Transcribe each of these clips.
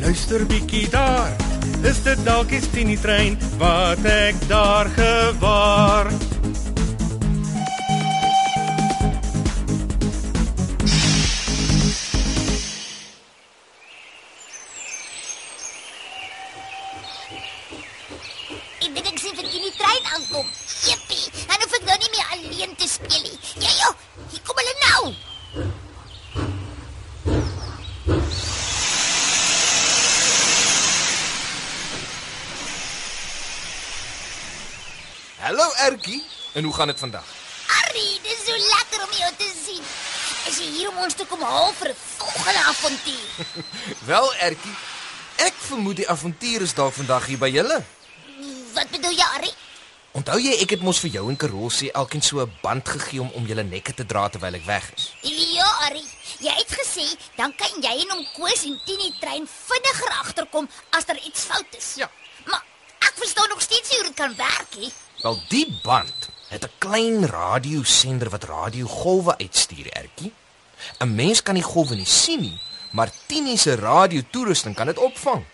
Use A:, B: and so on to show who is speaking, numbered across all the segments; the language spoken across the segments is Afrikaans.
A: luister bietjie daar. Is dit dalk die Tini trein wat ek daar gewaar?
B: Ek dink ek sien vir die trein aankom. Jippie, dan hoef ek nou nie meer alleen te speel nie. Ja, ja, hier kom hulle nou.
C: Hallo Ertjie, en hoe gaan dit vandag?
B: Arrie, dis so lekker om jou te sien. Is jy hier om ons te kom haal vir 'n volgende avontuur?
C: Wel Ertjie, ek vermoed die avontuur is dalk vandag hier by julle.
B: Wat bedoel jy, Arrie?
C: Onthou jy ek het mos vir jou en Karossie elkeen so 'n band gegee om om julle nekke te dra terwyl ek weg is.
B: Ja, Arrie. Jy het gesê dan kan jy en hom Koos en Tini trein vinniger agterkom as daar iets fout is.
C: Ja.
B: Maar ek verstaan nog steeds nie hoe dit kan werk nie.
C: Wel die band het 'n klein radiosender wat radiogolwe uitstuur, Ertjie. 'n Mens kan die golwe nie sien nie, maar Tini se radiotoerusting kan dit opvang.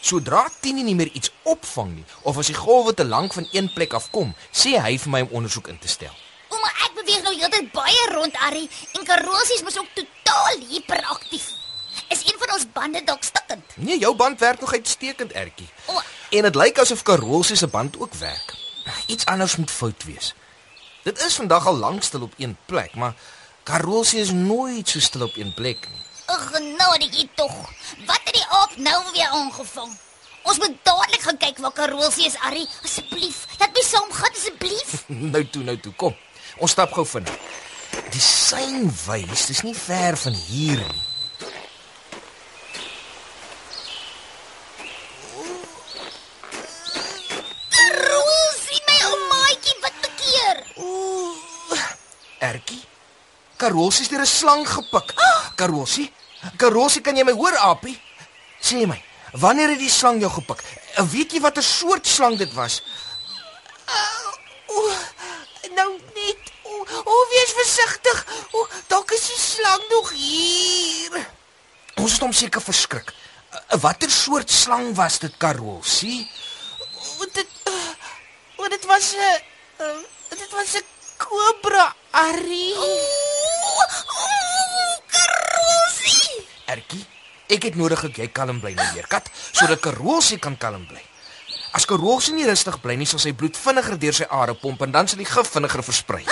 C: Sodra Tini nie meer iets opvang nie of as die golwe te lank van een plek afkom, sê hy vir my om ondersoek in te stel.
B: Ouma, ek beweeg nou heeltyd baie rond, Arrie, en Karosies mos ook totaal hiperaktief. Is een van ons bande dalk stikkend?
C: Nee, jou band werk nog uitstekend, Ertjie.
B: O,
C: En dit lyk asof Karolsie se band ook werk. Iets anders moet fout wees. Dit is vandag al lank stil op een plek, maar Karolsie is nooit so stil op een plek nie.
B: ag, genadetjie tog. Wat het die aap nou weer aangevang? Ons moet dadelik gaan kyk waar Karolsie is, Arrie. Asseblief, laat my saamgaan asseblief.
C: Nou toe, nou toe, kom. Ons stap gou vinnig. Die sein wys, dis nie ver van hier nie.
B: Karolsie, my ou maatjie, wat bekeer?
C: Ertjie? Karolsie het deur 'n slang gepik. Karolsie? Karolsie, kan jy my hoor, Apie? Sê my, wanneer het die slang jou gepik? Weet jy watter soort slang dit was?
D: O, nou net. O, o wees versigtig. O, dalk is die slang nog hier.
C: Ons het hom seker verskrik. Watter soort slang was dit, Karolsie?
D: O, dit uh, o, dit was 'n uh, dit was 'n kobra, Arrie.
B: Karolsie!
C: Ertjie, ek het nodig dat jy kalm bly, my weerkat, sodat Karolsie kan kalm bly. As Karolsie nie rustig bly nie, sal sy bloed vinniger deur sy are pomp en dan sal die gif vinniger versprei.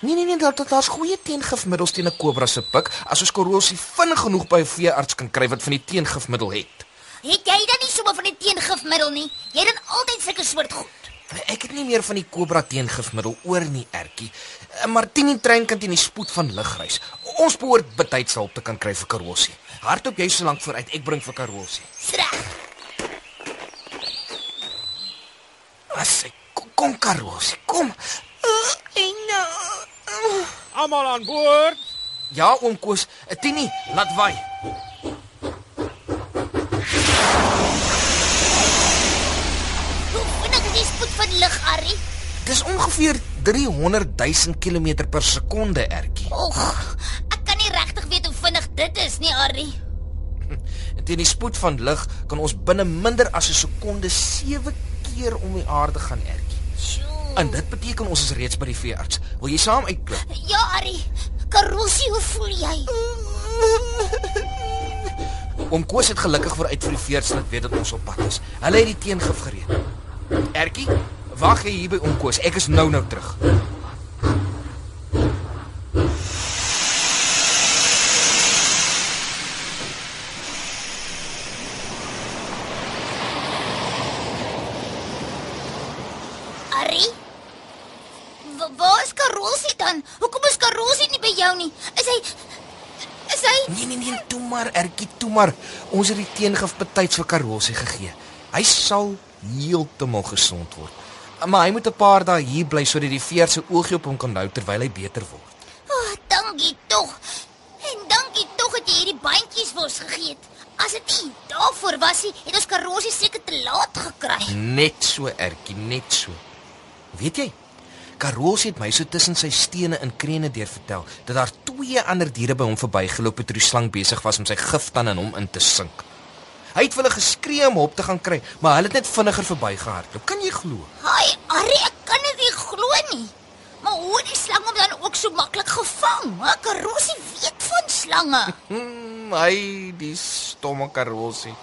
C: Nee nee nee, daar daar's goeie teengifmiddels teen 'n kobra se pik as ons Karolsie vinnig genoeg by 'n veearts kan kry wat van die teengifmiddel het.
B: Het jy dan nie sommer van die teengifmiddel nie? Jy dan altyd sulke soort goed.
C: Ek het nie meer van die kobra teengifmiddel oor nie, Ertjie. Maar Tini trein kan teen die spoed van lig reis. Ons behoort betyds hulp te kan kry vir Karolsie. Hardop jy so lank vooruit, ek bring vir Karolsie.
B: Reg.
C: As sy kom, kom Karolsie, kom.
D: Uh, en uh,
A: Almal aan boord.
C: Ja, oom Koos, Tini, laat waai.
B: Hoe vinnig is die spoed van lig, Arrie?
C: Dis ongeveer 300 000 km per sekonde, Ertjie.
B: Och, ek kan nie regtig weet hoe vinnig dit is nie, Arrie.
C: En teen die spoed van lig kan ons binne minder as 'n sekonde 7 keer om die aarde gaan, Ertjie.
B: Sjoe.
C: En dit beteken ons is reeds by die veearts. Wil jy saam uitklim?
B: Ja, Arrie. Karolsie, hoe voel jy?
C: Oom Koos het gelukkig vooruit vir die veearts laat weet dat ons op pad is. Hulle het die teengif gereed. Ertjie, Wag hier by Onkoos. Ek is nou-nou terug.
B: Ari? Waar is Karosie dan? Hoekom is Karosie nie by jou nie? Is hy is hy
C: Nee nee nee, toe maar, Ertjie, toe maar. Ons het die teengif betyds vir Karosie gegee. Hy sal heeltemal gesond word. Maar hy moet 'n paar dae hier bly sodat die veer se oogie op hom kan hou terwyl hy beter word.
B: Oh, dankie tog. En dankie tog dat jy hierdie bandjies vir ons gegee het. As dit nie daarvoor was nie, het ons Karolsie seker te laat gekry.
C: Net so Ertjie, net so. Weet jy? Karolsie het my so tussen sy stene in krene deur vertel dat daar twee ander diere by hom verbygeloop het toe die slang besig was om sy giftan in hom in te sink. Hy het vir hulle geskree om op te gaan kry, maar hulle het net vinniger verbygehardloop. Kan jy glo?
B: Haai, Arrie, ek kan dit nie glo nie. Maar hoe het die slang hom dan ook so maklik gevang? Ha, Karolsie weet van slange.
C: Hmm, hy die stomme Karolsie.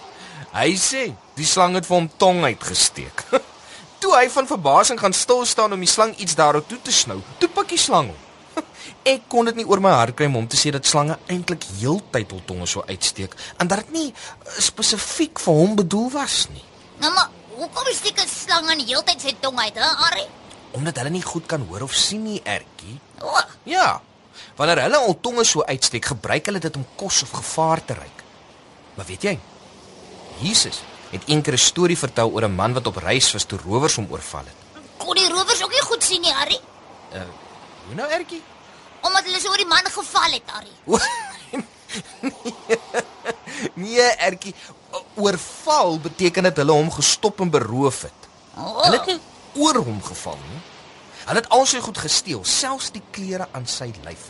C: Hy sê die slang het vir hom tong uitgesteek. toe hy van verbasing gaan stil staan om die slang iets daarop toe te snou, toe pik die slang hom. Ek kon dit nie oor my hart kry om te sê dat slange eintlik heeltyd hul tonge so uitsteek en dat dit nie eh, spesifiek vir hom bedoel was nie.
B: Nou maar, hoekom steek 'n slang aan heeltyd sy tong uit, hè, Arrie?
C: Omdat hulle nie goed kan hoor of sien nie, Ertjie.
B: O, oh,
C: Ja. Wanneer hulle hul tonge so uitsteek, gebruik hulle dit om kos of gevaar te ruik. Maar weet jy? Jesus het eendag 'n storie vertel oor 'n man wat op reis was toe rowers hom oorval het.
B: kon die rowers ook nie goed sien nie, Arrie?
C: Hoe nou, Ertjie?
B: Omdat hulle so oor die man geval het, Arrie.
C: O, nee, Ertjie, oorval beteken dat hulle hom gestop en beroof het.
B: O,
C: Hulle het nie oor hom geval nie. Hulle het al sy goed gesteel, selfs die klere aan sy lyf.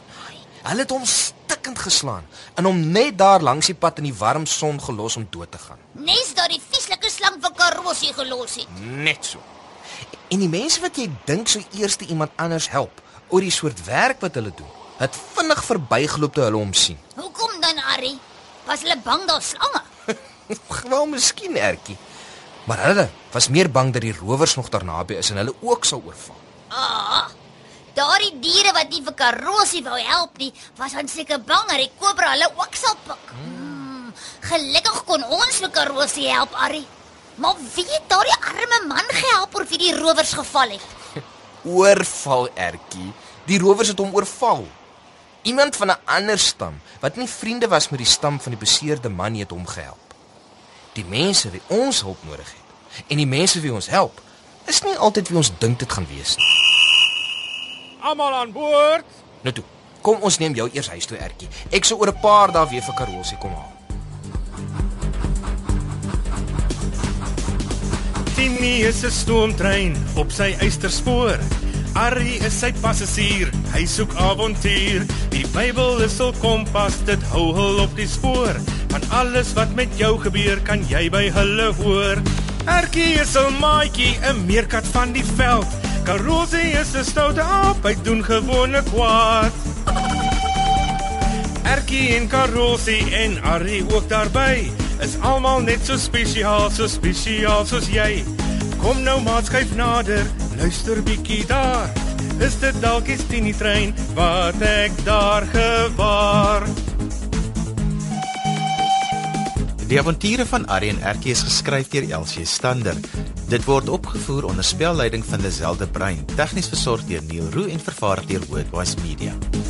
C: Hulle het hom stikkend geslaan en hom net daar langs die pad in die warm son gelos om dood te gaan.
B: nes daardie vieslike slang vir Karolsie gelos het.
C: Net so. En die mense wat jy dink sou eers iemand anders help oor die soort werk wat hulle doen, het vinnig verbygeloop toe hulle hom sien.
B: Hoekom dan, Arrie? Was hulle bang daar slange?
C: Gewoon miskien ertjie. Maar hulle was meer bang dat die rowers nog daar naby is en hulle ook sal oorval.
B: Ah, daardie diere wat nie vir Karolsie wou help nie, was dan seker bang dat die kobra hulle ook sal pik. Hmm, gelukkig kon ons vir Karolsie help, Arrie. Maar wie het daardie arme man gehelp oor wie die rowers geval het?
C: Oorval ertjie. Die rowers het hom oorval. Iemand van 'n ander stam wat nie vriende was met die stam van die beseerde man nie het hom gehelp. Die mense wie ons hulp nodig het en die mense wie ons help, is nie altyd wie ons dink dit gaan wees nie.
A: Almal aan boord.
C: Nou toe, kom ons neem jou eers huis toe ertjie. Ek sou oor 'n paar dae weer vir Karolsie kom haal.
A: Timmy is 'n stoomtrein op sy eysterspoor. Arrie is sy passasier, hy soek avontuur. Die Bybel is hul kompas, dit hou hul op die spoor. Van alles wat met jou gebeur, kan jy by hulle hoor. Erkie is 'n maatjie, 'n meerkat van die veld. Karosie is 'n stoute aap, hy doen gewone kwaad. Erkie en Karosie en Arrie ook daarby is almal net so spesiaal, so spesiaal soos jy. Kom nou maat skuif nader, luister bietjie daar. Is dit dalk die Tini trein wat ek daar gewaar?
E: Die avonture van Arrie en Erkie is geskryf deur Elsie Stander. Dit word opgevoer onder spelleiding van Lazelle de Bruin, tegnies versorg deur Neil Roo en vervaar deur Worldwide Media.